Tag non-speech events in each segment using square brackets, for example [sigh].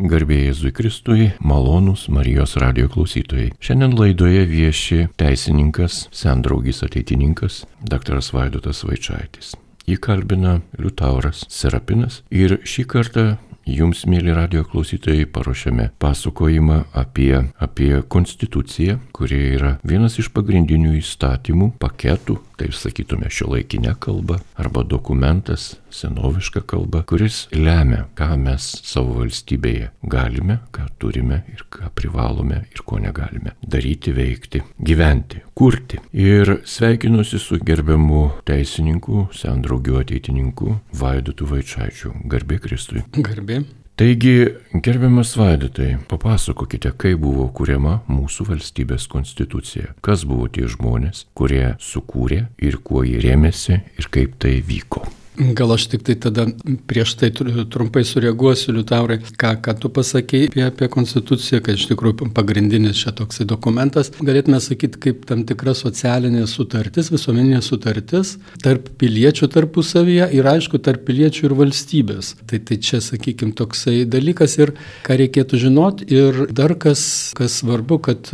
Garbėjai Jėzui Kristui, malonūs Marijos radio klausytojai. Šiandien laidoje vieši teisininkas, sendraugis ateitininkas, dr. Vaidotas Vaičiaitis. Jį kalbina Liutauras Serapinas ir šį kartą Jums, mėly radio klausytojai, paruošėme pasakojimą apie, apie konstituciją, kuri yra vienas iš pagrindinių įstatymų paketų, tai sakytume šio laikinę kalbą, arba dokumentas, senoviška kalba, kuris lemia, ką mes savo valstybėje galime, ką turime ir ką privalome ir ko negalime daryti, veikti, gyventi, kurti. Ir sveikinuosi su gerbiamu teisininku, sendraugiu ateitininku Vaidotu Vaičiaičiu. Garbė Kristui. Garbė. Taigi, gerbiamas Vaidotai, papasakokite, kaip buvo kuriama mūsų valstybės konstitucija, kas buvo tie žmonės, kurie sukūrė ir kuo jie rėmėsi ir kaip tai vyko. Gal aš tik tai tada prieš tai trumpai sureaguosiu, Liutaurai, ką, ką tu pasakėjai apie, apie konstituciją, kad iš tikrųjų pagrindinis čia toksai dokumentas, galėtume sakyti, kaip tam tikra socialinė sutartis, visuomeninė sutartis tarp piliečių tarpusavyje ir aišku, tarp piliečių ir valstybės. Tai, tai čia, sakykime, toksai dalykas ir ką reikėtų žinoti ir dar kas, kas svarbu, kad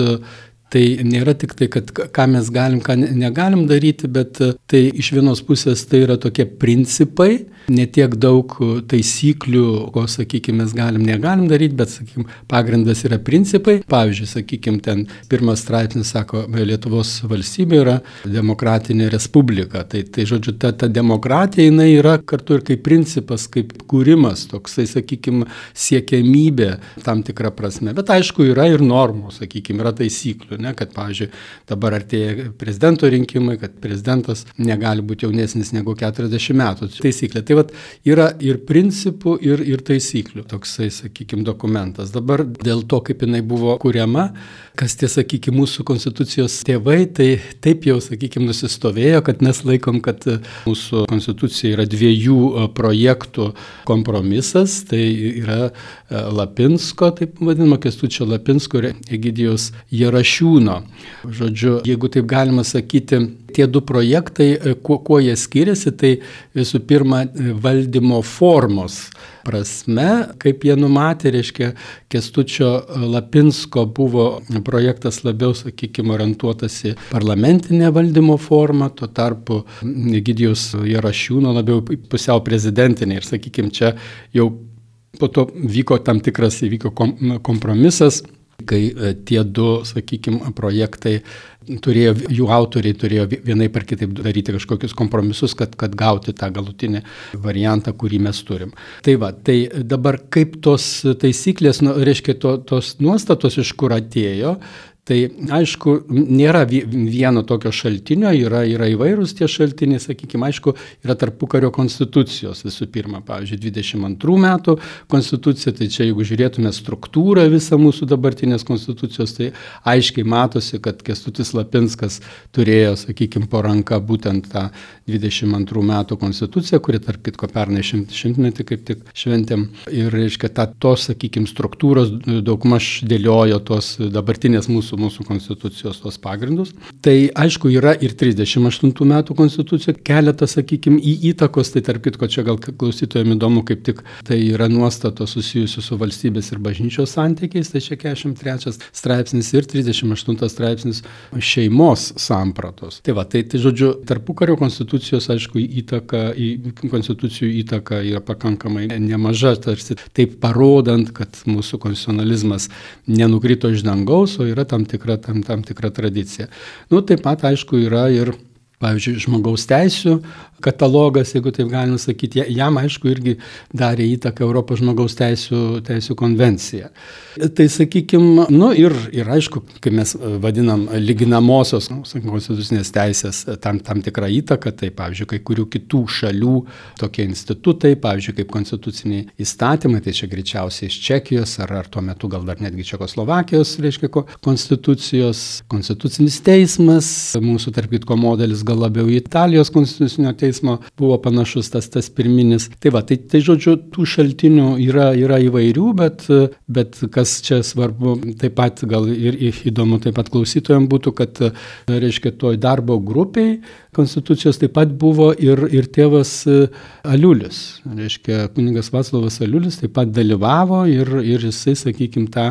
Tai nėra tik tai, kad ką mes galim, ką negalim daryti, bet tai iš vienos pusės tai yra tokie principai, netiek daug taisyklių, ko, sakykime, mes galim, negalim daryti, bet, sakykime, pagrindas yra principai. Pavyzdžiui, sakykime, ten pirmas straipsnis sako, Lietuvos valstybė yra demokratinė respublika. Tai, tai žodžiu, ta, ta demokratija jinai yra kartu ir kaip principas, kaip kūrimas, toksai, sakykime, siekiamybė tam tikrą prasme. Bet aišku, yra ir normų, sakykime, yra taisyklių, ne, kad, pavyzdžiui, dabar artėja prezidento rinkimai, kad prezidentas negali būti jaunesnis negu 40 metų. Taisyklė. Tai vat, yra ir principų, ir, ir taisyklių toksai, sakykime, dokumentas. Dabar dėl to, kaip jinai buvo kuriama, kas tie, sakykime, mūsų konstitucijos tėvai, tai taip jau, sakykime, nusistovėjo, kad mes laikom, kad mūsų konstitucija yra dviejų e, projektų kompromisas, tai yra e, Lapinsko, taip vadinamo, Kestučio Lapinsko ir Egidijos Jarašiūno. Žodžiu, jeigu taip galima sakyti, tie du projektai, e, kuo, kuo jie skiriasi, tai visų pirma e, valdymo formos prasme, kaip jie numatė, reiškia, Kestučio Lapinsko buvo projektas labiau, sakykime, orientuotas į parlamentinę valdymo formą, tuo tarpu Gidijos Jarašiūno labiau pusiau prezidentinė ir, sakykime, čia jau po to vyko tam tikras įvyko kompromisas kai e, tie du, sakykime, projektai turėjo, jų autoriai turėjo vienai par kitaip daryti kažkokius kompromisus, kad, kad gauti tą galutinį variantą, kurį mes turim. Tai va, tai dabar kaip tos taisyklės, nu, reiškia, to, tos nuostatos iš kur atėjo, Tai aišku, nėra vieno tokio šaltinio, yra, yra įvairūs tie šaltiniai, sakykime, aišku, yra tarpukario konstitucijos visų pirma, pavyzdžiui, 22 metų konstitucija, tai čia jeigu žiūrėtume struktūrą visą mūsų dabartinės konstitucijos, tai aiškiai matosi, kad Kestutis Lapinskas turėjo, sakykime, po ranka būtent tą 22 metų konstituciją, kuri tarp kitko pernai šimt, šimtmetį kaip tik šventėm. Ir, reiškia, ta, tos, sakykime, struktūros daugmaž dėliojo tos dabartinės mūsų mūsų, mūsų konstitucijos tos pagrindus. Tai aišku yra ir 38 metų konstitucija, keletas, sakykime, į įtakos, tai tarp kitko čia gal klausytojams įdomu, kaip tik tai yra nuostatos susijusios su valstybės ir bažnyčios santykiais, tai čia 43 straipsnis ir 38 straipsnis šeimos sampratos. Tai va, tai, tai žodžiu, tarpukario konstitucijos, aišku, įtaka, į konstitucijų įtaka yra pakankamai nemaža, tarsi taip parodant, kad mūsų konstitucionalizmas nenukrito iš dangaus, o yra tam tikra, tam, tam tikra tradicija. Nu, taip pat, aišku, yra ir pavyzdžiui, žmogaus teisų katalogas, jeigu taip galima sakyti, jam aišku irgi darė įtaką Europos žmogaus teisų, teisų konvencija. Tai sakykime, nu ir, ir aišku, kai mes vadinam lyginamosios nu, konstitucinės teisės tam, tam tikrą įtaką, tai pavyzdžiui, kai kurių kitų šalių tokie institutai, pavyzdžiui, kaip konstituciniai įstatymai, tai čia greičiausiai iš Čekijos ar, ar tuo metu gal dar netgi Čekoslovakijos, reiškia, konstitucijos, konstitucinis teismas, mūsų tarp kitko modelis gal labiau Italijos konstitucinio teismo buvo panašus tas, tas pirminis. Tai va, tai, tai žodžiu, tų šaltinių yra, yra įvairių, bet, bet kas čia svarbu, taip pat gal ir įdomu taip pat klausytojams būtų, kad, reiškia, toj darbo grupiai konstitucijos taip pat buvo ir, ir tėvas Aliulis. Reiškia, kuningas Vaslavas Aliulis taip pat dalyvavo ir, ir jisai, sakykime, tą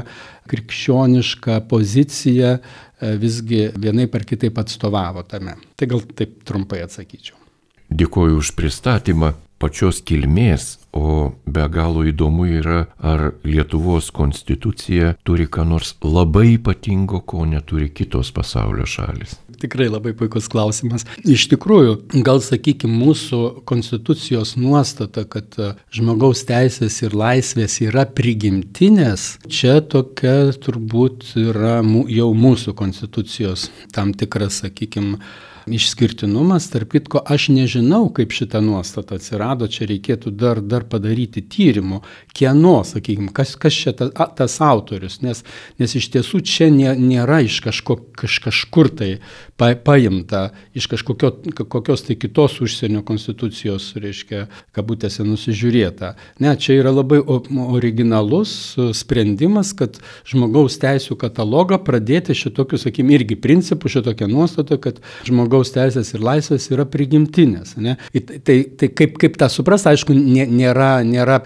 krikščionišką poziciją e, visgi vienai par kitaip atstovavo tame. Tai gal taip trumpai atsakyčiau. Dėkuoju už pristatymą pačios kilmės, o be galo įdomu yra, ar Lietuvos konstitucija turi ką nors labai ypatingo, ko neturi kitos pasaulio šalis. Tikrai labai puikus klausimas. Iš tikrųjų, gal sakykime, mūsų konstitucijos nuostata, kad e, žmogaus teisės ir laisvės yra prigimtinės, čia tokia turbūt yra jau mūsų konstitucijos tam tikras, sakykime, išskirtinumas. Tarp kitko, aš nežinau, kaip šita nuostata atsirado, čia reikėtų dar, dar padaryti tyrimų, kieno, sakykime, kas, kas čia ta, a, tas autorius, nes, nes iš tiesų čia nė, nėra iš kažko, kaž, kažkur tai pa, paimta, iš kažkokio, kokios tai kitos užsienio konstitucijos, reiškia, kabutėse nusižiūrėta. Ne, čia yra labai originalus sprendimas, kad žmogaus teisų katalogą pradėti šitokiu, sakykime, irgi principu, šitokia nuostata, kad žmogaus žmogaus teisės ir laisvės yra prigimtinės. Ne? Tai, tai, tai kaip, kaip tą suprasti, aišku, nėra, nėra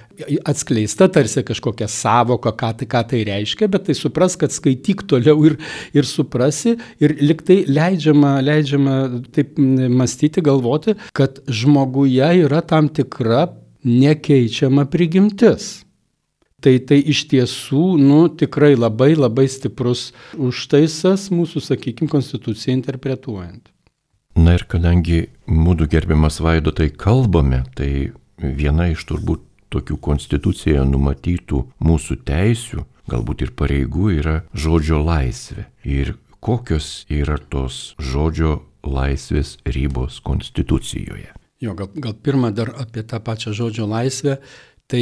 atskleista tarsi kažkokia savoka, ką tai, ką tai reiškia, bet tai supras, kad skaityk toliau ir, ir suprasi ir liktai leidžiama, leidžiama taip mąstyti, galvoti, kad žmoguje yra tam tikra nekeičiama prigimtis. Tai tai iš tiesų, nu, tikrai labai labai stiprus užtaisas mūsų, sakykime, konstituciją interpretuojant. Na ir kadangi mūsų gerbiamas vaidotai kalbame, tai viena iš turbūt tokių konstitucijoje numatytų mūsų teisių, galbūt ir pareigų yra žodžio laisvė. Ir kokios yra tos žodžio laisvės ribos konstitucijoje. Jo, gal, gal pirmą dar apie tą pačią žodžio laisvę. Tai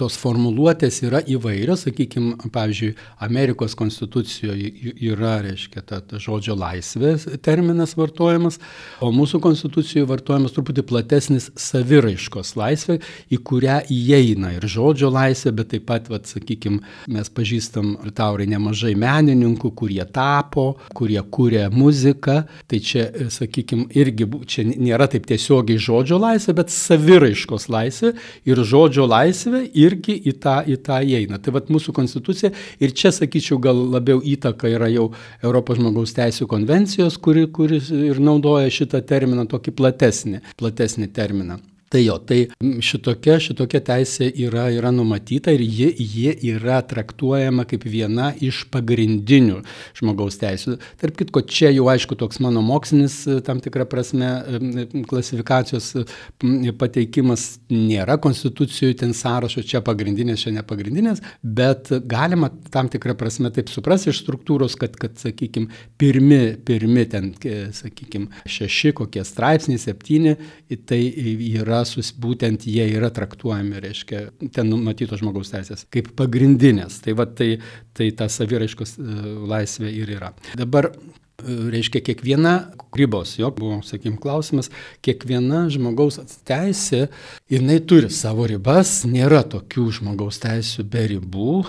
tos formuluotės yra įvairios, sakykime, pavyzdžiui, Amerikos konstitucijoje yra, reiškia, ta, ta žodžio laisvės terminas vartojamas, o mūsų konstitucijoje vartojamas truputį platesnis saviraiškos laisvė, į kurią įeina ir žodžio laisvė, bet taip pat, vat, sakykime, mes pažįstam taurai nemažai menininkų, kurie tapo, kurie kūrė muziką, tai čia, sakykime, irgi čia nėra taip tiesiogiai žodžio laisvė, bet saviraiškos laisvė ir žodžio laisvė irgi į tą, į tą įeina. Tai vad mūsų konstitucija ir čia, sakyčiau, gal labiau įtaka yra jau Europos žmogaus teisų konvencijos, kuri, kuris ir naudoja šitą terminą, tokį platesnį, platesnį terminą. Tai jo, tai šitokia, šitokia teisė yra, yra numatyta ir ji, ji yra traktuojama kaip viena iš pagrindinių žmogaus teisų. Tarp kitko, čia jau aišku toks mano mokslinis tam tikrą prasme klasifikacijos pateikimas nėra konstitucijų ten sąrašo, čia pagrindinės, čia nepagrindinės, bet galima tam tikrą prasme taip suprasti iš struktūros, kad, kad sakykime, pirmi, pirmi ten, sakykime, šeši kokie straipsniai, septyni, tai yra sus, būtent jie yra traktuojami, reiškia, ten numatytos žmogaus teisės kaip pagrindinės. Tai va tai, tai ta saviraiškos e, laisvė ir yra. Dabar e, reiškia kiekviena ribos, jo buvo, sakykim, klausimas, kiekviena žmogaus teisė, jinai turi savo ribas, nėra tokių žmogaus teisų be ribų.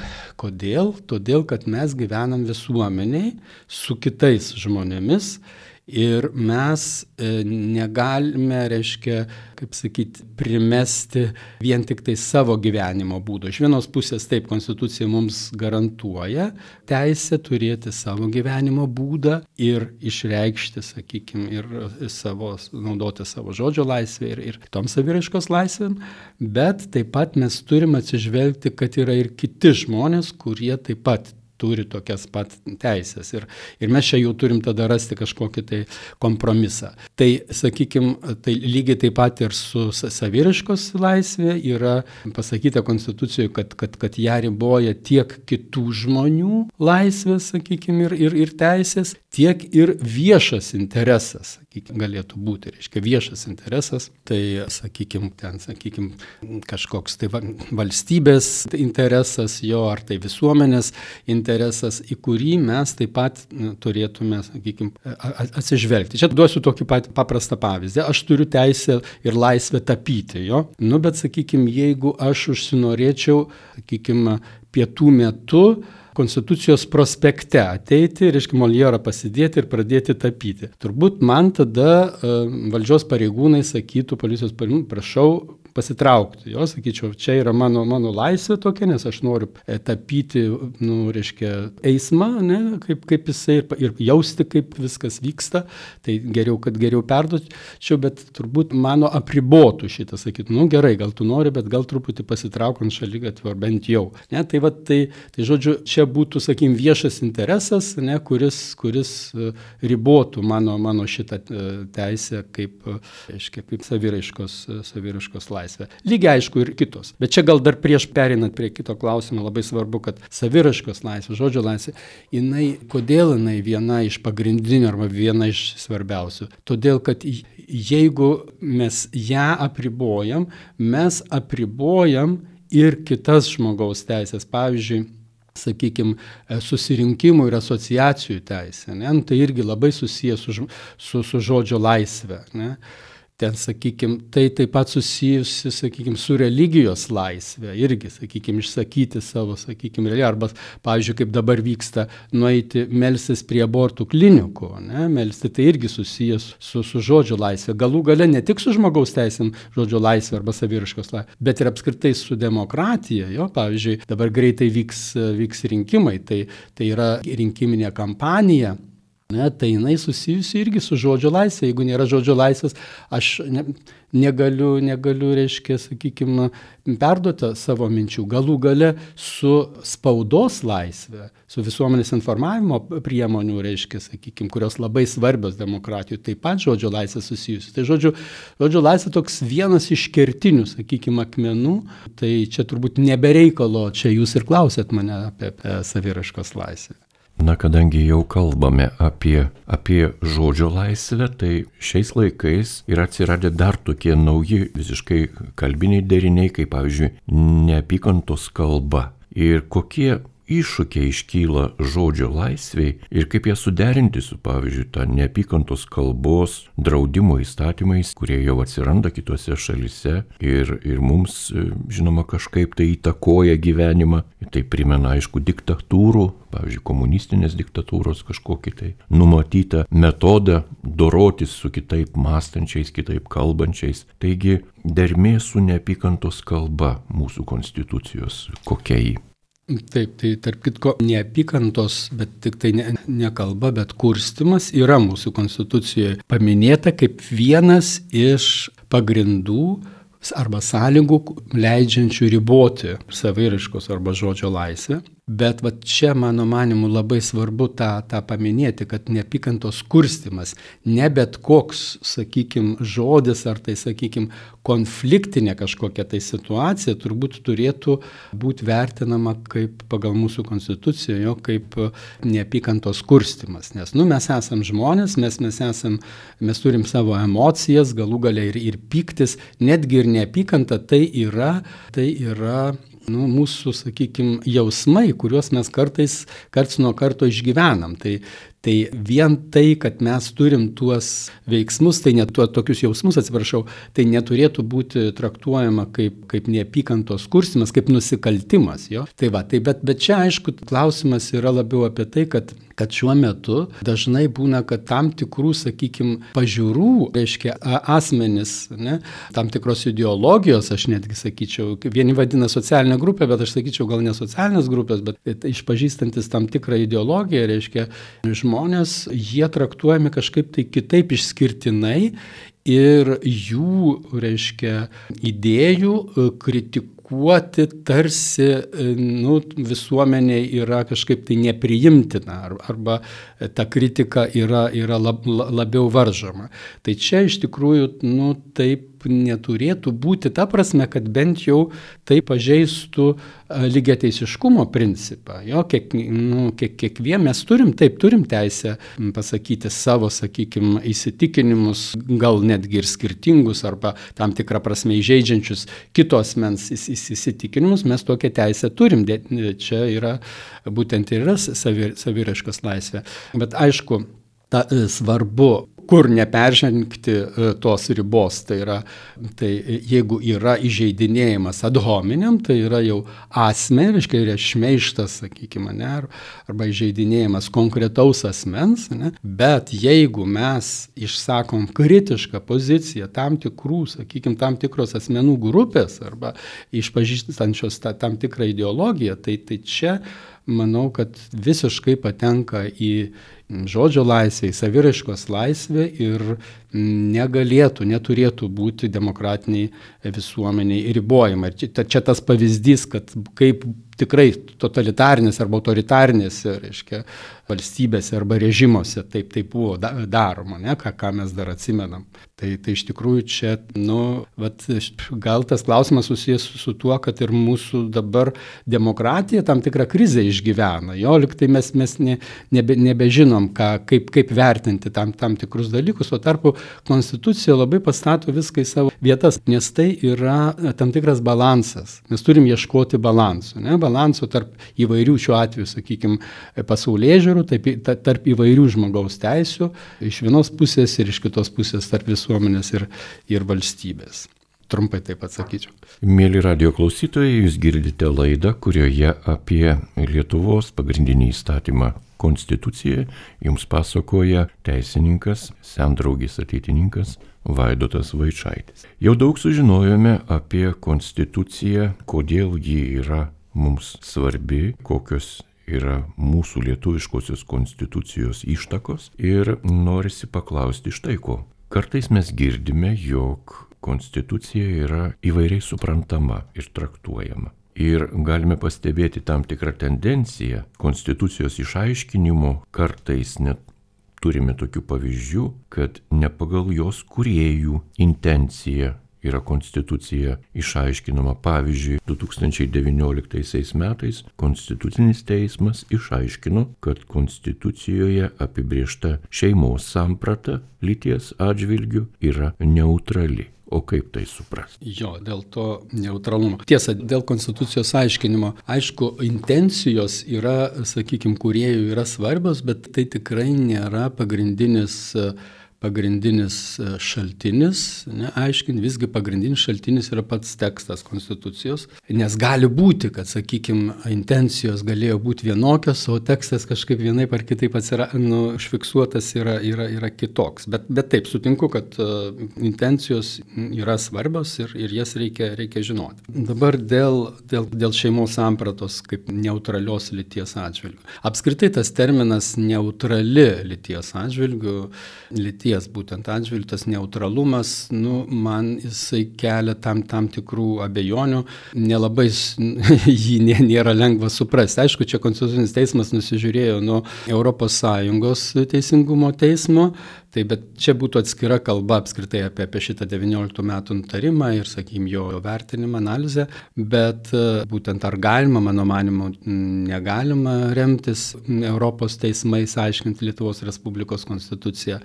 Kodėl? Todėl, kad mes gyvenam visuomeniai su kitais žmonėmis Ir mes e, negalime, reiškia, kaip sakyti, primesti vien tik tai savo gyvenimo būdo. Iš vienos pusės taip, konstitucija mums garantuoja teisę turėti savo gyvenimo būdą ir išreikšti, sakykime, ir savo, naudoti savo žodžio laisvę ir, ir kitom saviraiškos laisvėm, bet taip pat mes turime atsižvelgti, kad yra ir kiti žmonės, kurie taip pat turi tokias pat teisės. Ir, ir mes čia jau turim tada rasti kažkokį tai kompromisą. Tai, sakykime, tai lygiai taip pat ir su saviriškos laisvė yra pasakyta konstitucijoje, kad, kad, kad ją riboja tiek kitų žmonių laisvės, sakykime, ir, ir, ir teisės, tiek ir viešas interesas, galėtų būti, reiškia viešas interesas, tai, sakykime, ten, sakykime, kažkoks tai valstybės interesas jo, ar tai visuomenės interesas, į kurį mes taip pat turėtume, sakykime, atsižvelgti. Čia duosiu tokį pat paprastą pavyzdį. Aš turiu teisę ir laisvę tapyti, jo, nu, bet, sakykime, jeigu aš užsinorėčiau, sakykime, pietų metu, Konstitucijos prospekte ateiti, reiškia, Moljerą pasidėti ir pradėti tapyti. Turbūt man tada uh, valdžios pareigūnai sakytų, policijos pareigūnai, prašau pasitraukti. Jo, sakyčiau, čia yra mano, mano laisvė tokia, nes aš noriu e, tapyti, nu, reiškia, eismą, ne, kaip, kaip jisai ir, ir jausti, kaip viskas vyksta. Tai geriau, kad geriau perduočiau, bet turbūt mano apribotų šitą, sakytų, nu gerai, gal tu nori, bet gal truputį pasitraukant šalygatvį, ar bent jau. Ne, tai, va, tai, tai žodžiu, čia būtų, sakykim, viešas interesas, ne, kuris, kuris e, ribotų mano, mano šitą e, teisę kaip, reiškia, kaip saviraiškos, saviraiškos laisvę laisvę. Lygiai aišku ir kitos. Bet čia gal dar prieš perinant prie kito klausimo labai svarbu, kad saviraškos laisvė, žodžio laisvė, jinai, kodėl jinai viena iš pagrindinių arba viena iš svarbiausių? Todėl, kad jeigu mes ją apribojam, mes apribojam ir kitas žmogaus teisės. Pavyzdžiui, sakykime, susirinkimų ir asociacijų teisė. Ne? Nu, tai irgi labai susijęs su, su, su žodžio laisvė. Ne? Ten, sakykime, tai taip pat susijusi, sakykime, su religijos laisvė, irgi, sakykime, išsakyti savo, sakykime, religiją. Arba, pavyzdžiui, kaip dabar vyksta, nueiti melsis prie abortų klinikų, ne, melsti tai irgi susijęs su, su žodžio laisvė. Galų gale ne tik su žmogaus teisėm žodžio laisvė arba saviriškos laisvė, bet ir apskritai su demokratija. Jo, pavyzdžiui, dabar greitai vyks, vyks rinkimai, tai, tai yra rinkiminė kampanija Ne, tai jinai susijusi irgi su žodžio laisvė. Jeigu nėra žodžio laisvės, aš ne, negaliu, negaliu, reiškia, sakykime, perduoti savo minčių. Galų gale su spaudos laisvė, su visuomenės informavimo priemonių, reiškia, sakykime, kurios labai svarbios demokratijų, taip pat žodžio laisvė susijusi. Tai žodžio, žodžio laisvė toks vienas iš kertinių, sakykime, akmenų. Tai čia turbūt nebereikalo, čia jūs ir klausėt mane apie, apie saviraškos laisvę. Na, kadangi jau kalbame apie, apie žodžio laisvę, tai šiais laikais yra atsiradę dar tokie nauji visiškai kalbiniai deriniai, kaip pavyzdžiui, neapykantos kalba. Ir kokie iššūkiai iškyla žodžio laisviai ir kaip ją suderinti su, pavyzdžiui, tą neapykantos kalbos draudimo įstatymais, kurie jau atsiranda kitose šalise ir, ir mums, žinoma, kažkaip tai įtakoja gyvenimą. Tai primena, aišku, diktatūrų, pavyzdžiui, komunistinės diktatūros kažkokį tai numatytą metodą dorotis su kitaip mąstančiais, kitaip kalbančiais. Taigi, dermė su neapykantos kalba mūsų konstitucijos kokia jį. Taip, tai tarp kitko neapykantos, bet tik tai ne, ne kalba, bet kurstimas yra mūsų konstitucijoje paminėta kaip vienas iš pagrindų arba sąlygų leidžiančių riboti saviraiškos arba žodžio laisvę. Bet va čia, mano manimu, labai svarbu tą, tą paminėti, kad neapykantos kurstimas, ne bet koks, sakykime, žodis ar tai, sakykime, konfliktinė kažkokia tai situacija turbūt turėtų būti vertinama kaip pagal mūsų konstituciją, jo kaip neapykantos kurstimas. Nes, nu, mes esam žmonės, mes, mes, esam, mes turim savo emocijas, galų galiai ir, ir piktis, netgi ir neapykanta tai yra, tai yra nu, mūsų, sakykime, jausmai, kuriuos mes kartais, karts nuo karto išgyvenam. Tai, tai vien tai, kad mes turim tuos veiksmus, tai net tuo, tokius jausmus, atsiprašau, tai neturėtų būti traktuojama kaip, kaip neapykantos kursimas, kaip nusikaltimas. Jo? Tai va, tai bet, bet čia aišku, klausimas yra labiau apie tai, kad kad šiuo metu dažnai būna, kad tam tikrų, sakykime, pažiūrų, reiškia, asmenis, ne, tam tikros ideologijos, aš netgi sakyčiau, vieni vadina socialinę grupę, bet aš sakyčiau gal ne socialinės grupės, bet išpažįstantis tam tikrą ideologiją, reiškia, žmonės, jie traktuojami kažkaip tai kitaip išskirtinai ir jų, reiškia, idėjų kritikų kritikuoti tarsi nu, visuomeniai yra kažkaip tai nepriimtina arba ta kritika yra, yra lab, labiau varžoma. Tai čia iš tikrųjų nu, taip neturėtų būti ta prasme, kad bent jau tai pažeistų lygiateisiškumo principą. Jo, kiek, nu, kiek, kiekvien mes turim, taip, turim teisę pasakyti savo, sakykime, įsitikinimus, gal netgi ir skirtingus arba tam tikrą prasme įžeidžiančius kitos mens įsitikinimus, mes tokią teisę turim. Čia yra būtent ir yra saviraškos laisvė. Bet aišku, ta, svarbu kur neperžengti e, tos ribos. Tai yra, tai jeigu yra įžeidinėjimas ad hominem, tai yra jau asmeniškai, yra šmeištas, sakykime, ne, arba įžeidinėjimas konkretaus asmens, ne, bet jeigu mes išsakom kritišką poziciją tam tikrų, sakykime, tam tikros asmenų grupės arba išpažįstančios ta, tam tikrą ideologiją, tai, tai čia manau, kad visiškai patenka į žodžio laisvė, saviraiškos laisvę ir negalėtų, neturėtų būti demokratiniai visuomeniai ribojimai. Ir čia, čia tas pavyzdys, kad kaip tikrai totalitarnės arba autoritarnėse, reiškia, valstybėse arba režimuose taip, taip buvo daroma, ne, ką, ką mes dar atsimenam. Tai, tai iš tikrųjų čia, nu, vat, gal tas klausimas susijęs su tuo, kad ir mūsų dabar demokratija tam tikrą krizę išgyvena. Jo, liktai mes, mes ne, nebe, nebežinom, ką, kaip, kaip vertinti tam, tam tikrus dalykus, o tarpu konstitucija labai pastato viską į savo vietas, nes tai yra tam tikras balansas. Mes turim ieškoti balansų, ne, balanso tarp įvairių šiuo atveju, sakykime, pasaulyje žiūrų, tarp, įvairių žmogaus teisių, iš vienos pusės ir iš kitos pusės tarp visuomenės ir, ir valstybės. Trumpai taip atsakyčiau. Mėly radio klausytojai, jūs girdite laidą, kurioje apie Lietuvos pagrindinį įstatymą Konstituciją jums pasakoja teisininkas, sendraugis ateitininkas Vaidotas Vaičaitis. Jau daug sužinojome apie Konstituciją, kodėl ji yra mums svarbi, kokios yra mūsų lietuviškosios konstitucijos ištakos ir norisi paklausti štai ko. Kartais mes girdime, jog konstitucija yra įvairiai suprantama ir traktuojama. Ir galime pastebėti tam tikrą tendenciją konstitucijos išaiškinimo, kartais net turime tokių pavyzdžių, kad ne pagal jos kuriejų intenciją yra konstitucija išaiškinama. Pavyzdžiui, 2019 metais Konstitucinis teismas išaiškino, kad konstitucijoje apibriešta šeimos samprata lyties atžvilgių yra neutrali. O kaip tai suprasti? Jo, dėl to neutralumo. Tiesa, dėl konstitucijos aiškinimo. Aišku, intencijos yra, sakykime, kuriejų yra svarbios, bet tai tikrai nėra pagrindinis uh, pagrindinis e, šaltinis, ne, aiškint, visgi pagrindinis šaltinis yra pats tekstas konstitucijos, nes gali būti, kad, sakykime, intencijos galėjo būti vienokios, o tekstas kažkaip vienaip ar kitaip atsira, nu, užfiksuotas yra, yra, yra kitoks. Bet, bet taip, sutinku, kad uh, intencijos yra svarbios ir, ir jas reikia, reikia žinoti. Dabar dėl, dėl, dėl šeimos sampratos kaip neutralios lyties atžvilgių. Apskritai tas terminas neutrali lyties atžvilgių, lyties lyties būtent atžvilgiu, tas neutralumas, nu, man jisai kelia tam, tam tikrų abejonių, nelabai [laughs] jį nė, nėra lengva suprasti. Aišku, čia Konstitucinis teismas nusižiūrėjo nuo ES teisingumo teismo, Tai bet čia būtų atskira kalba apskritai apie, apie šitą 19 metų nutarimą ir, sakykim, jo vertinimą, analizę, bet e, būtent ar galima, mano manimu, negalima remtis Europos teismais aiškinti Lietuvos Respublikos konstituciją,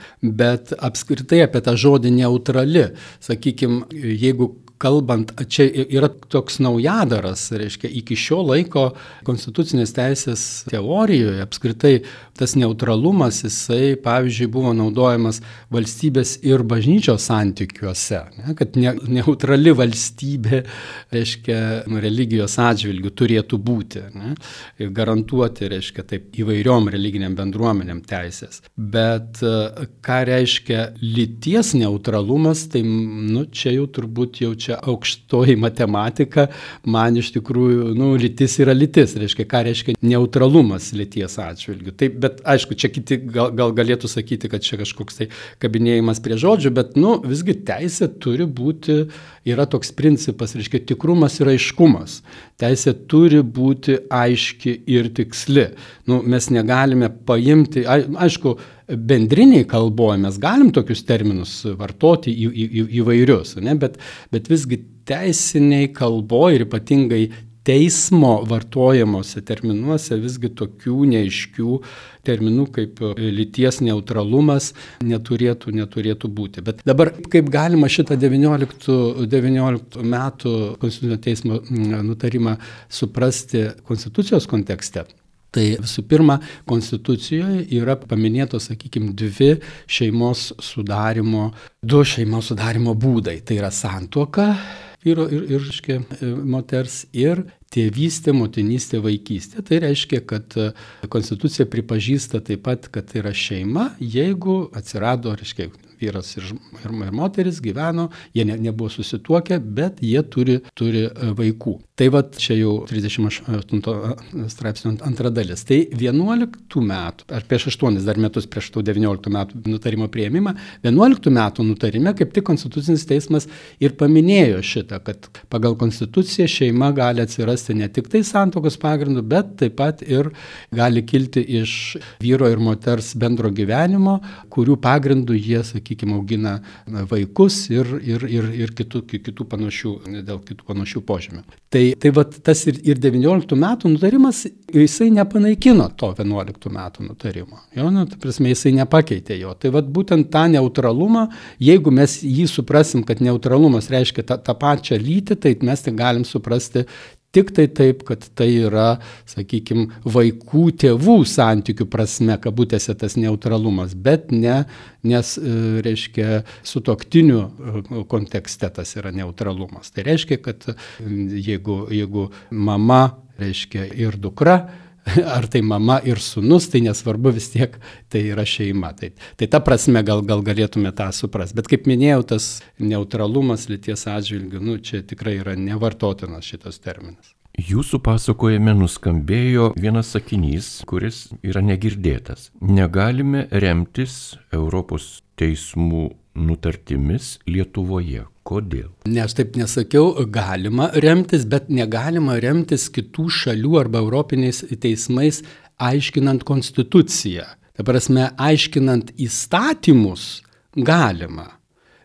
bet apskritai apie tą žodį neutrali, sakykim, jeigu kalbant, čia yra toks naujadaras, reiškia, iki šio laiko konstitucinės teisės teorijoje apskritai tas neutralumas, jisai, pavyzdžiui, buvo naudojamas valstybės ir bažnyčios santykiuose, ne, kad ne, neutrali valstybė, reiškia, religijos atžvilgių turėtų būti, ne, garantuoti, reiškia, taip įvairiom religiniam bendruomenėm teisės. Bet ką reiškia lyties neutralumas, tai, nu, čia jau turbūt jau čia aukštoji matematika, man iš tikrųjų, nu, lytis yra lytis, reiškia, ką reiškia neutralumas lyties atžvilgių. Taip, bet aišku, čia kiti gal, gal galėtų sakyti, kad čia kažkoks tai kabinėjimas prie žodžių, bet, nu, visgi teisė turi būti, yra toks principas, reiškia, tikrumas ir aiškumas. Teisė turi būti aiški ir tiksli. Nu, mes negalime paimti, aišku, bendriniai kalboje mes galim tokius terminus vartoti į, į, į, įvairius, ne? bet, bet visgi teisiniai kalboje ir ypatingai teismo vartojamuose terminuose visgi tokių neaiškių terminų kaip e, lyties neutralumas neturėtų, neturėtų būti. Bet dabar kaip galima šitą 19, 19 metų Konstitucinio teismo nutarimą suprasti Konstitucijos kontekste? Tai visų pirma, Konstitucijoje yra paminėtos, sakykime, dvi šeimos sudarimo, du šeimos sudarimo būdai. Tai yra santuoka vyro ir, ir reiškia, e, moters ir tėvystė, motinystė, vaikystė. Tai reiškia, kad e, Konstitucija pripažįsta taip pat, kad tai yra šeima, jeigu atsirado, reiškia, vyras ir, ir, ir moteris gyveno, jie ne, nebuvo susituokę, bet jie turi, turi e, vaikų. Tai va čia jau 38 straipsnio antra dalis. Tai 11 metų, ar prieš 8 dar metus prieš tų 19 metų nutarimo prieimimą, 11 metų nutarime kaip tik Konstitucinis teismas ir paminėjo šitą, kad pagal Konstituciją šeima gali atsirasti ne tik tai santokos pagrindu, bet taip pat ir gali kilti iš vyro ir moters bendro gyvenimo, kurių pagrindų jie, sakykime, augina vaikus ir, ir, ir, ir kitų, kitų panašių, dėl kitų panašių požymių. Tai Tai, tai va tas ir, ir 19 metų nutarimas, jisai nepanaikino to 11 metų nutarimo. Jo, nu, ta prasme, jisai nepakeitė jo. Tai va būtent tą neutralumą, jeigu mes jį suprasim, kad neutralumas reiškia tą, tą pačią lytį, tai mes tai galim suprasti Tik tai taip, kad tai yra, sakykime, vaikų tėvų santykių prasme, kabutėse tas neutralumas, bet ne, nes, e, reiškia, su toktiniu e, kontekste tas yra neutralumas. Tai reiškia, kad jeigu, jeigu mama, reiškia, ir dukra, [laughs] ar tai mama ir sunus, tai nesvarbu vis tiek, tai yra šeima. Tai, tai ta prasme gal, gal galėtume tą suprasti. Bet kaip minėjau, tas neutralumas lyties atžvilgių, nu, čia tikrai yra nevartotinas šitas terminas. Jūsų pasakojime nuskambėjo vienas sakinys, kuris yra negirdėtas. Negalime remtis Europos teismų nutartimis Lietuvoje. Kodėl? Ne, aš taip nesakiau, galima remtis, bet negalima remtis kitų šalių arba europiniais teismais aiškinant konstituciją. Ta prasme, aiškinant įstatymus galima,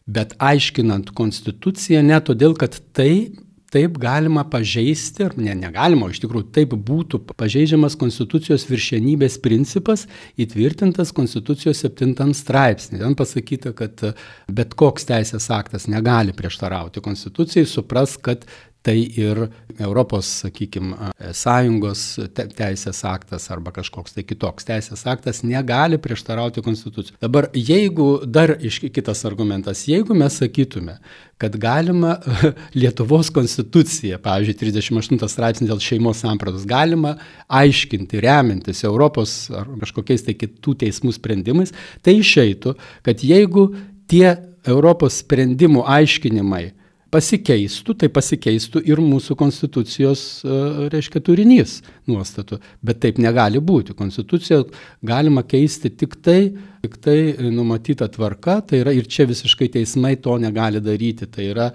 bet aiškinant konstituciją ne todėl, kad tai taip galima pažeisti, ar ne, negalima, iš tikrųjų taip būtų pažeidžiamas Konstitucijos viršienybės principas įtvirtintas Konstitucijos 7 straipsnė. Ten pasakyta, kad bet koks teisės aktas negali prieštarauti Konstitucijai, supras, kad tai ir Europos, sakykime, sąjungos teisės aktas arba kažkoks tai kitoks teisės aktas negali prieštarauti konstitucijai. Dabar jeigu dar iš kitas argumentas, jeigu mes sakytume, kad galima [laughs] Lietuvos konstituciją, pavyzdžiui, 38 straipsnį dėl šeimos sampratos, galima aiškinti, remintis Europos ar kažkokiais tai kitų teismų sprendimais, tai išeitų, kad jeigu tie Europos sprendimų aiškinimai pasikeistų, tai pasikeistų ir mūsų konstitucijos, e, reiškia, turinys nuostatų. Bet taip negali būti. Konstituciją galima keisti tik tai, tik tai numatyta tvarka, tai yra ir čia visiškai teismai to negali daryti. Tai yra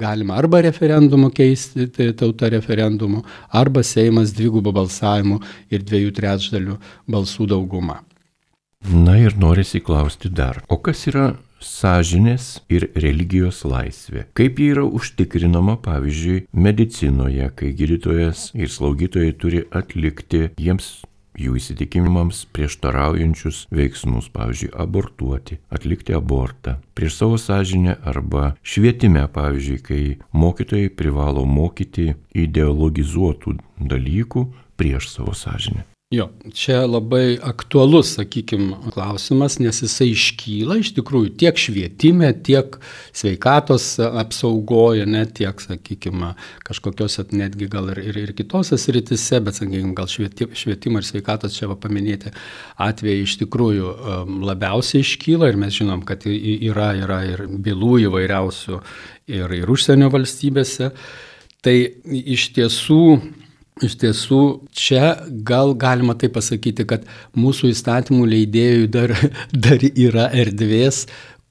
galima arba referendumu keisti, tai tauta referendumu, arba Seimas dvigubą balsavimų ir dviejų trečdalių balsų daugumą. Na ir norisi klausti dar, o kas yra sąžinės ir religijos laisvė. Kaip ji yra užtikrinama, pavyzdžiui, medicinoje, kai gydytojas ir slaugytojai turi atlikti jiems jų įsitikinimams prieštaraujančius veiksmus, pavyzdžiui, abortuoti, atlikti abortą prieš savo sąžinę arba švietime, pavyzdžiui, kai mokytojai privalo mokyti ideologizuotų dalykų prieš savo sąžinę. Jo, čia labai aktualus, sakykime, klausimas, nes jisai iškyla iš tikrųjų tiek švietime, tiek sveikatos apsaugoje, ne tiek, sakykime, kažkokiose netgi gal ir, ir, ir kitose sritise, bet, sakykime, gal švietimo ir sveikatos čia va paminėti atvejai iš tikrųjų um, labiausiai iškyla ir mes žinom, kad yra, yra ir bylų įvairiausių ir, ir užsienio valstybėse. Tai iš tiesų Iš tiesų, čia gal galima tai pasakyti, kad mūsų įstatymų leidėjų dar, [laughs] dar yra erdvės,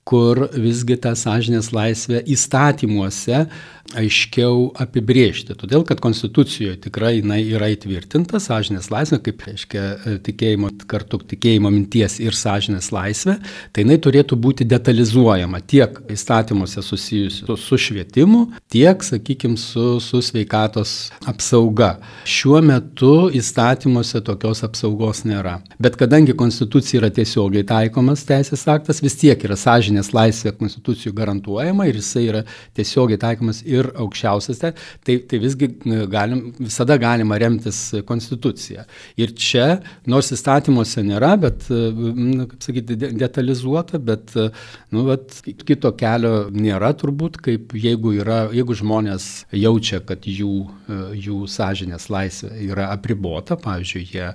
kur visgi tą sąžinės laisvę įstatymuose aiškiau apibriežti. Todėl, kad Konstitucijoje tikrai jinai yra įtvirtinta sąžinės laisvė, kaip reiškia tikėjimo kartu tikėjimo minties ir sąžinės laisvė, tai jinai turėtų būti detalizuojama tiek įstatymuose susijusiu su, su švietimu, tiek, sakykime, su, su sveikatos apsauga. Šiuo metu įstatymuose tokios apsaugos nėra. Bet kadangi Konstitucija yra tiesiogiai taikomas teisės aktas, vis tiek yra sąžinės laisvė Konstitucijų garantuojama ir jisai yra tiesiogiai taikomas ir aukščiausias, tai, tai visgi galim, visada galima remtis Konstitucija. Ir čia, nors įstatymuose nėra, bet, nu, kaip sakyti, detalizuota, bet nu, vat, kito kelio nėra turbūt, kaip jeigu, yra, jeigu žmonės jaučia, kad jų, jų sąžinės laisvė yra apribota, pavyzdžiui, jie,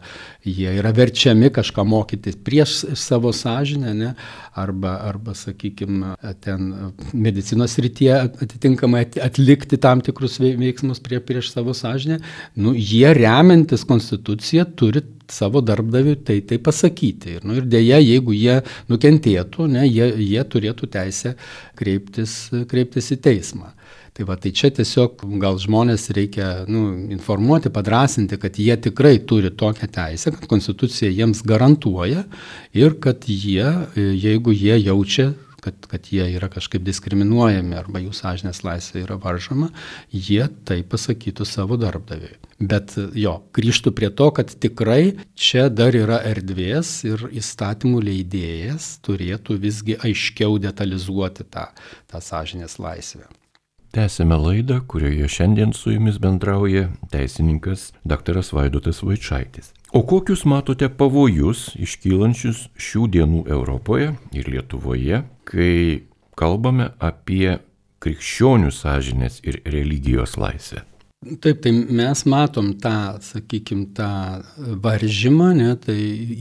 jie yra verčiami kažką mokytis prieš savo sąžinę, ne, arba, arba sakykime, ten medicinos rytyje atitinkamai atlikti tam tikrus veiksmus prie, prieš savo sąžinę, nu, jie remiantis konstituciją turi savo darbdaviui tai, tai pasakyti. Ir, nu, ir dėja, jeigu jie nukentėtų, ne, jie, jie turėtų teisę kreiptis, kreiptis į teismą. Tai va, tai čia tiesiog gal žmonės reikia nu, informuoti, padrasinti, kad jie tikrai turi tokią teisę, kad konstitucija jiems garantuoja ir kad jie, jeigu jie jaučia kad, kad jie yra kažkaip diskriminuojami arba jų sąžinės laisvė yra varžoma, jie tai pasakytų savo darbdaviui. Bet jo, grįžtų prie to, kad tikrai čia dar yra erdvės ir įstatymų leidėjas turėtų visgi aiškiau detalizuoti tą, tą sąžinės laisvę. Tęsime laidą, kurioje šiandien su jumis bendrauja teisininkas dr. Vaidotas Vaičaitis. O kokius matote pavojus iškylančius šių dienų Europoje ir Lietuvoje, kai kalbame apie krikščionių sąžinės ir religijos laisvę? Taip, tai mes matom tą, sakykime, tą varžymą, ne, tai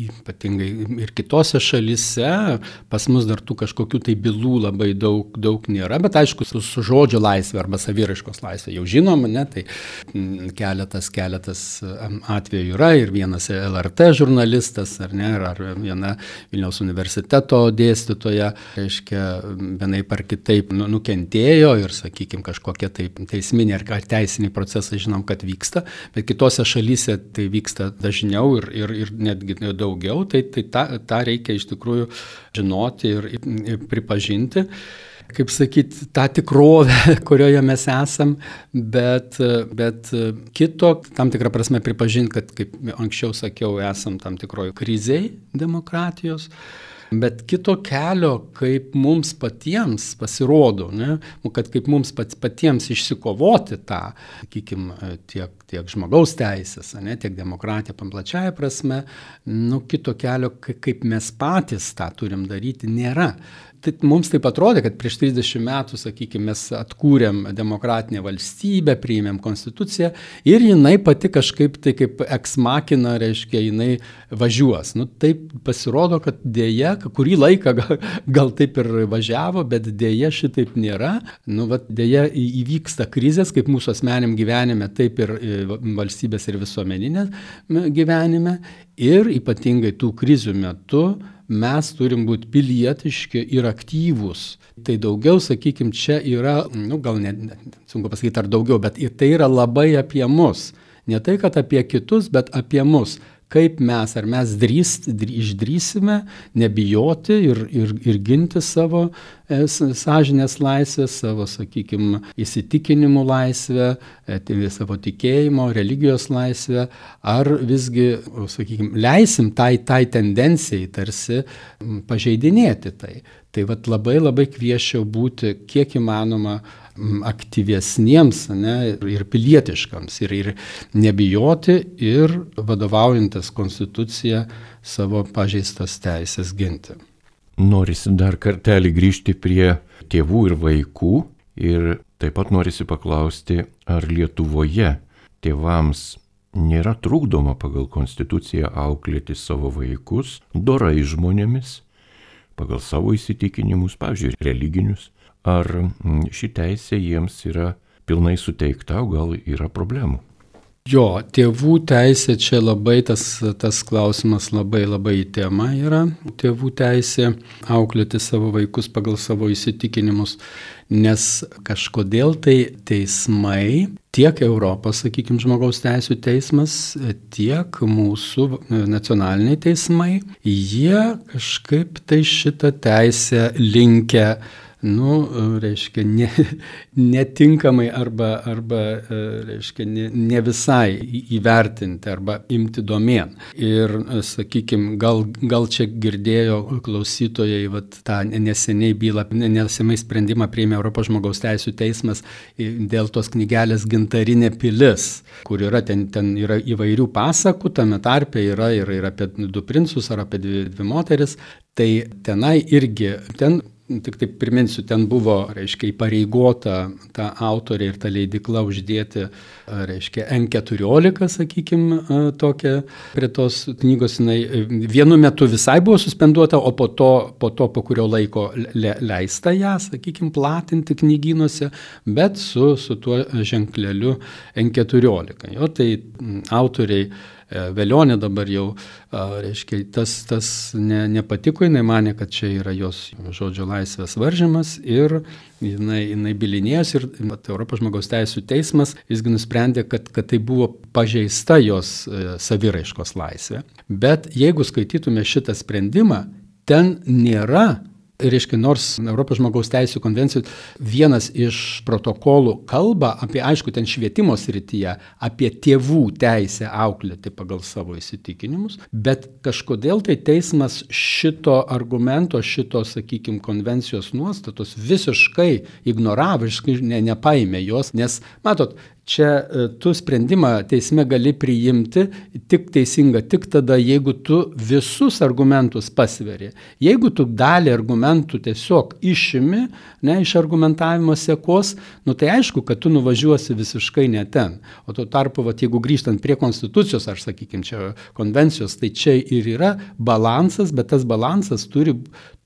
ypatingai ir kitose šalise, pas mus dar tų kažkokių tai bylų labai daug, daug nėra, bet aišku, su, su žodžio laisvė arba saviraiškos laisvė jau žinom, ne, tai keletas, keletas atvejų yra ir vienas LRT žurnalistas, ar ne, ar viena Vilniaus universiteto dėstytoja, reiškia, vienai par kitaip nu, nukentėjo ir, sakykime, kažkokie tai teisminiai ar teisiniai procesai procesai žinom, kad vyksta, bet kitose šalyse tai vyksta dažniau ir, ir, ir netgi daugiau, tai, tai tą, tą reikia iš tikrųjų žinoti ir, ir pripažinti kaip sakyti, tą tikrovę, [laughs] kurioje mes esam, bet, bet kito, tam tikrą prasme pripažinti, kad, kaip anksčiau sakiau, esam tam tikroje krizėje demokratijos. Bet kito kelio, kaip mums patiems pasirodo, ne, nu, kad kaip mums pat, patiems išsikovoti tą, sakykime, tiek, tiek žmogaus teisės, ne, tiek demokratiją pamplačiaja prasme, nu, kito kelio, kaip mes patys tą turim daryti, nėra mums taip atrodė, kad prieš 30 metų, sakykime, mes atkūrėm demokratinę valstybę, priėmėm konstituciją ir jinai pati kažkaip tai kaip eksmakina, reiškia, jinai važiuos. Nu, taip pasirodo, kad dėja, kurį laiką gal, gal taip ir važiavo, bet dėja šitaip nėra. Nu, vat, dėja įvyksta krizės, kaip mūsų asmeniam gyvenime, taip ir e, valstybės ir visuomeninė gyvenime. Ir ypatingai tų krizių metu mes turim būti pilietiški ir aktyvūs. Tai daugiau, sakykime, čia yra, nu, gal net, net sunku pasakyti ar daugiau, bet tai yra labai apie mus. Ne tai, kad apie kitus, bet apie mus kaip mes, ar mes drįst, išdrysime nebijoti ir, ir, ir ginti savo e, sąžinės laisvę, savo, sakykime, įsitikinimų laisvę, e, tai savo tikėjimo, religijos laisvę, ar visgi, sakykime, leisim tai, tai tendencijai tarsi pažeidinėti tai. Tai vad labai labai kvieščiau būti kiek įmanoma aktyvesniems ne, ir pilietiškams ir, ir nebijoti ir vadovaujantis konstituciją savo pažeistas teisės ginti. Norisi dar kartelį grįžti prie tėvų ir vaikų ir taip pat norisi paklausti, ar Lietuvoje tėvams nėra trukdoma pagal konstituciją auklėti savo vaikus dorai žmonėmis, pagal savo įsitikinimus, pavyzdžiui, religinius, ar ši teisė jiems yra pilnai suteikta, o gal yra problemų? Jo, tėvų teisė čia labai tas, tas klausimas labai labai į temą yra. Tėvų teisė auklėti savo vaikus pagal savo įsitikinimus, nes kažkodėl tai teismai, tiek Europos, sakykime, žmogaus teisų teismas, tiek mūsų nacionaliniai teismai, jie kažkaip tai šitą teisę linkia nu, reiškia, ne, netinkamai arba, arba reiškia, ne, ne visai įvertinti arba imti domėn. Ir, sakykime, gal, gal čia girdėjo klausytojai vat, tą neseniai bylą, neseniai sprendimą priėmė Europos žmogaus teisų teismas dėl tos knygelės Gintarinė pilis, kur yra ten, ten yra įvairių pasakų, tame tarpe yra ir, ir apie du princus ar apie dvi, dvi moteris. Tai tenai irgi, ten Tik taip priminsiu, ten buvo, reiškia, įpareigota ta autorė ir ta leidikla uždėti, reiškia, N14, sakykime, tokią prie tos knygos. Jinai vienu metu visai buvo suspenduota, o po to, po, to, po kurio laiko le, leista ją, sakykime, platinti knygynuose, bet su, su tuo ženkleliu N14. Jo, tai autoriai E, Velionė dabar jau, reiškia, tas, tas ne, nepatiko, jinai mane, kad čia yra jos žodžio laisvės varžymas ir jinai, jinai bilinėjęs ir mat, Europos žmogaus teisų teismas visgi nusprendė, kad, kad tai buvo pažeista jos e, saviraiškos laisvė. Bet jeigu skaitytume šitą sprendimą, ten nėra reiškia, nors Europos žmogaus teisų konvencijos vienas iš protokolų kalba apie, aišku, ten švietimo srityje, apie tėvų teisę auklėti pagal savo įsitikinimus, bet kažkodėl tai teismas šito argumento, šito, sakykime, konvencijos nuostatos visiškai ignoravo, visiškai ne, nepaėmė jos, nes, matot, Čia e, tu sprendimą teisme gali priimti tik teisinga, tik tada, jeigu tu visus argumentus pasveri. Jeigu tu dalį argumentų tiesiog išimi, ne, iš argumentavimo sekos, nu tai aišku, kad tu nuvažiuosi visiškai ne ten. O tuo tarpu, vat, jeigu grįžtant prie konstitucijos, aš sakykime, čia konvencijos, tai čia ir yra balansas, bet tas balansas turi,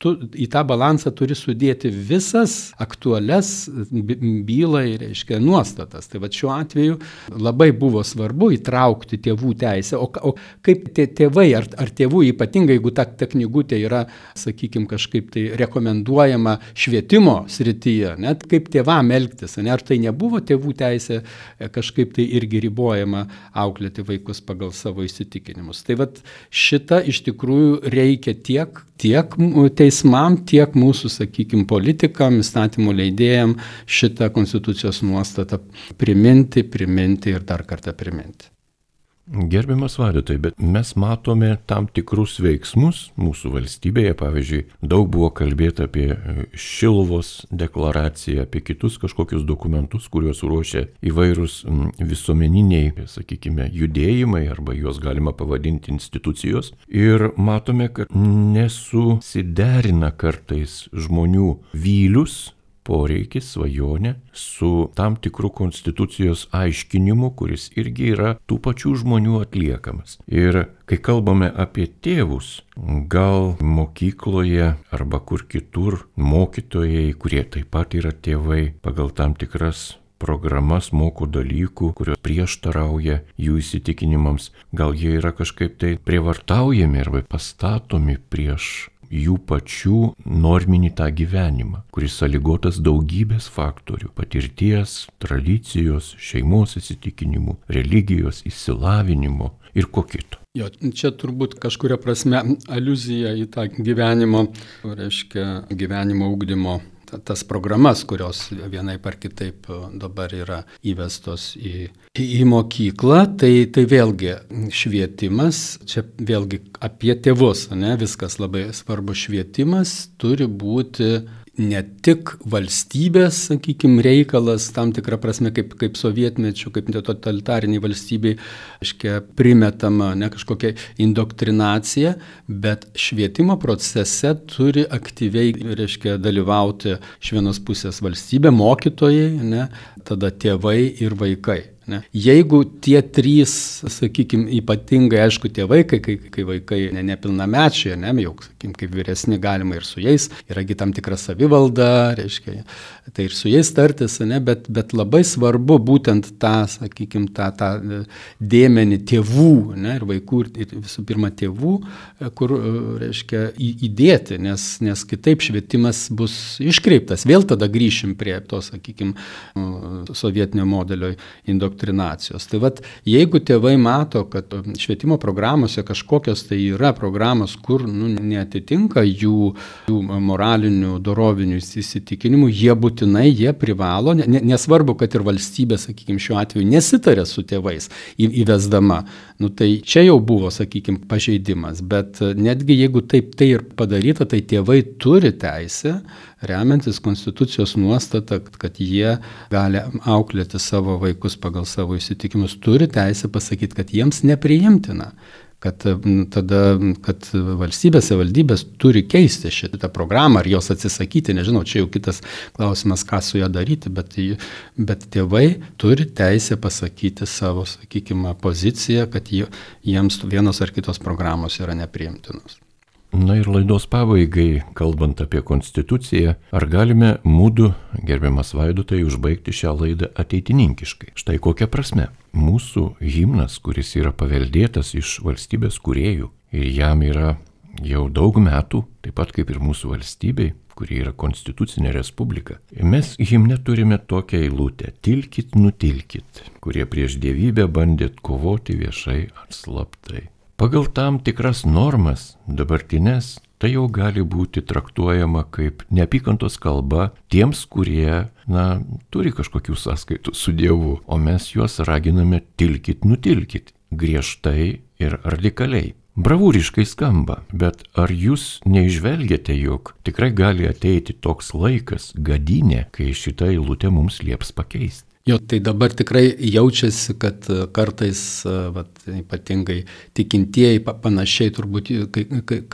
tu į tą balansą turi sudėti visas aktualias bylai, reiškia, nuostatas. Tai va šiuo atveju labai buvo svarbu įtraukti tėvų teisę. O, o kaip tie tėvai, ar, ar tėvų ypatingai, jeigu ta, ta knygutė yra, sakykime, kažkaip tai rekomenduojama švietimo srityje, net kaip tėvam elgtis, ne, ar tai nebuvo tėvų teisė e, kažkaip tai irgi ribojama auklėti vaikus pagal savo įsitikinimus. Tai vad šitą iš tikrųjų reikia tiek, tiek teisės teismam, tiek mūsų, sakykime, politikam, įstatymų leidėjam šitą konstitucijos nuostatą priminti, priminti ir dar kartą priminti. Gerbiamas vaidotai, bet mes matome tam tikrus veiksmus mūsų valstybėje, pavyzdžiui, daug buvo kalbėta apie e, Šilvos deklaraciją, apie kitus kažkokius dokumentus, kuriuos ruošia įvairūs visuomeniniai, sakykime, judėjimai arba juos galima pavadinti institucijos. Ir matome, kad nesusiderina kartais žmonių vylius poreikis, svajonė su tam tikru konstitucijos aiškinimu, kuris irgi yra tų pačių žmonių atliekamas. Ir kai kalbame apie tėvus, gal mokykloje arba kur kitur mokytojai, kurie taip pat yra tėvai, pagal tam tikras programas moko dalykų, kurios prieštarauja jų įsitikinimams, gal jie yra kažkaip tai prievartaujami arba pastatomi prieš jų pačių norminį tą gyvenimą, kuris sąlygotas daugybės faktorių - patirties, tradicijos, šeimos įsitikinimų, religijos, įsilavinimo ir ko kito. Jo, čia turbūt kažkuria prasme aluzija į tą gyvenimo, reiškia, gyvenimo ugdymo tas programas, kurios vienai par kitaip e, dabar yra įvestos į, į mokyklą, tai, tai vėlgi švietimas, čia vėlgi apie tėvus, ne, viskas labai svarbu, švietimas turi būti ne tik valstybės, sakykime, reikalas, tam tikrą prasme, kaip, kaip sovietmečių, kaip totalitariniai valstybei, aiškiai, primetama ne kažkokia indoktrinacija, bet švietimo procese turi aktyviai, reiškia, dalyvauti iš vienos pusės valstybė, mokytojai, ne, tada tėvai ir vaikai. Ne? Jeigu tie trys, sakykime, ypatingai, aišku, tie vaikai, kai, kai vaikai ne, nepilnamečiai, ne, jau, sakykime, kaip vyresni galima ir su jais, yragi tam tikra savivalda, reiškia, tai ir su jais tartis, ne, bet, bet labai svarbu būtent tą, sakykime, tą, tą dėmenį tėvų ne, ir vaikų, ir visų pirma tėvų, kur, reiškia, įdėti, nes, nes kitaip švietimas bus iškreiptas. Vėl tada grįšim prie to, sakykime, sovietinio modelio indoktrinacijos. Tai vad, jeigu tėvai mato, kad švietimo programuose kažkokios tai yra programos, kur nu, netitinka jų, jų moralinių, dorovinių įsitikinimų, jie būtinai, jie privalo, nesvarbu, kad ir valstybė, sakykime, šiuo atveju nesitarė su tėvais įvesdama, nu, tai čia jau buvo, sakykime, pažeidimas, bet netgi jeigu taip tai ir padaryta, tai tėvai turi teisę remiantis konstitucijos nuostata, kad jie gali auklėti savo vaikus pagal savo įsitikimus, turi teisę pasakyti, kad jiems nepriimtina kad tada, kad valstybės, valdybės turi keisti šitą programą ar jos atsisakyti, nežinau, čia jau kitas klausimas, ką su ją daryti, bet, bet tėvai turi teisę pasakyti savo, sakykime, poziciją, kad jiems vienos ar kitos programos yra nepriimtinos. Na ir laidos pabaigai, kalbant apie konstituciją, ar galime mūdu, gerbiamas Vaidotai, užbaigti šią laidą ateitininkiškai? Štai kokia prasme. Mūsų himnas, kuris yra paveldėtas iš valstybės kuriejų ir jam yra jau daug metų, taip pat kaip ir mūsų valstybei, kuri yra konstitucinė respublika. Mes himne turime tokią eilutę - tilkit, nutilkit, kurie prieš dievybę bandėt kovoti viešai ar slaptai. Pagal tam tikras normas, dabartinės, tai jau gali būti traktuojama kaip neapykantos kalba tiems, kurie, na, turi kažkokių sąskaitų su Dievu, o mes juos raginame tilkit, nutilkit, griežtai ir radikaliai. Bravūriškai skamba, bet ar jūs neižvelgiate, jog tikrai gali ateiti toks laikas, gadinė, kai šitą eilutę mums lieps pakeisti? Jo, tai dabar tikrai jaučiasi, kad e, kartais, e, vat, ypatingai tikintieji, panašiai turbūt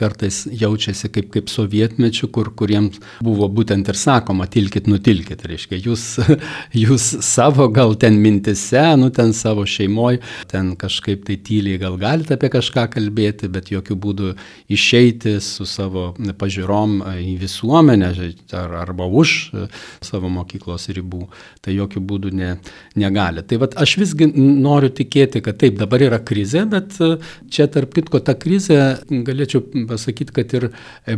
kartais jaučiasi kaip, kaip sovietmečių, kur, kuriems buvo būtent ir sakoma, tilkit, nutilkit, reiškia, jūs, [laughs] jūs savo gal ten mintise, nu ten savo šeimoje, ten kažkaip tai tyliai gal galite apie kažką kalbėti, bet jokių būdų išeiti su savo pažiūrom į visuomenę ar, arba už savo mokyklos ribų. Tai jokių būdų ne, negali. Tai vat, aš visgi noriu tikėti, kad taip, dabar yra krizė, bet e, čia tarp kitko ta krizė, galėčiau pasakyti, kad ir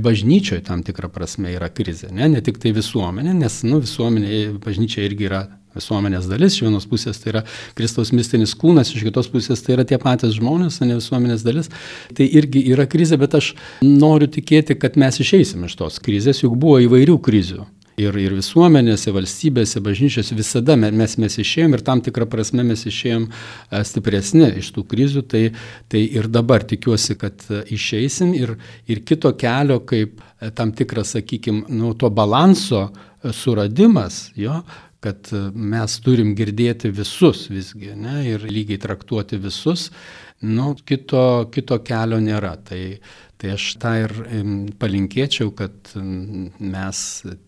bažnyčioje tam tikrą prasme yra krizė, ne, ne tik tai visuomenė, nes nu, visuomenė, bažnyčia irgi yra visuomenės dalis, iš vienos pusės tai yra Kristaus mistinis kūnas, iš kitos pusės tai yra tie patys žmonės, ne visuomenės dalis. Tai irgi yra krizė, bet aš noriu tikėti, kad mes išeisim iš tos krizės, juk buvo įvairių krizių ir, ir visuomenėse, valstybėse, bažnyčiose visada mes, mes išėjom ir tam tikrą prasme mes išėjom e, stipresni iš tų krizių, tai, tai ir dabar tikiuosi, kad e, išeisim ir, ir kito kelio, kaip e, tam tikras, sakykime, nu, to balanso suradimas, jo, kad mes turim girdėti visus visgi ne, ir lygiai traktuoti visus, nu, kito, kito kelio nėra. Tai, Tai aš tą ir palinkėčiau, kad mes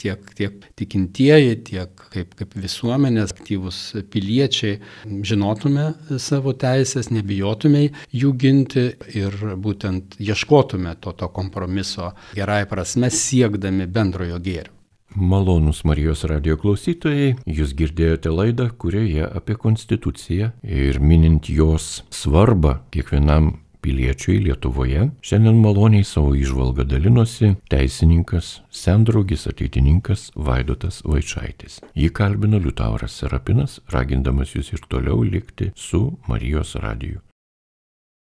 tiek, tiek tikintieji, tiek kaip, kaip visuomenės aktyvus piliečiai žinotume savo teisės, nebijotume jų ginti ir būtent ieškotume to, to kompromiso gerai prasme siekdami bendrojo gėrio. Malonus Marijos radio klausytojai, jūs girdėjote laidą, kurioje apie Konstituciją ir minint jos svarbą kiekvienam piliečiui Lietuvoje, šiandien maloniai savo išvalgą dalinosi teisininkas, sendraugis ateitininkas Vaidotas Vaičaitis. Jį kalbino Liutauras Serapinas, ragindamas jūs ir toliau likti su Marijos radiju.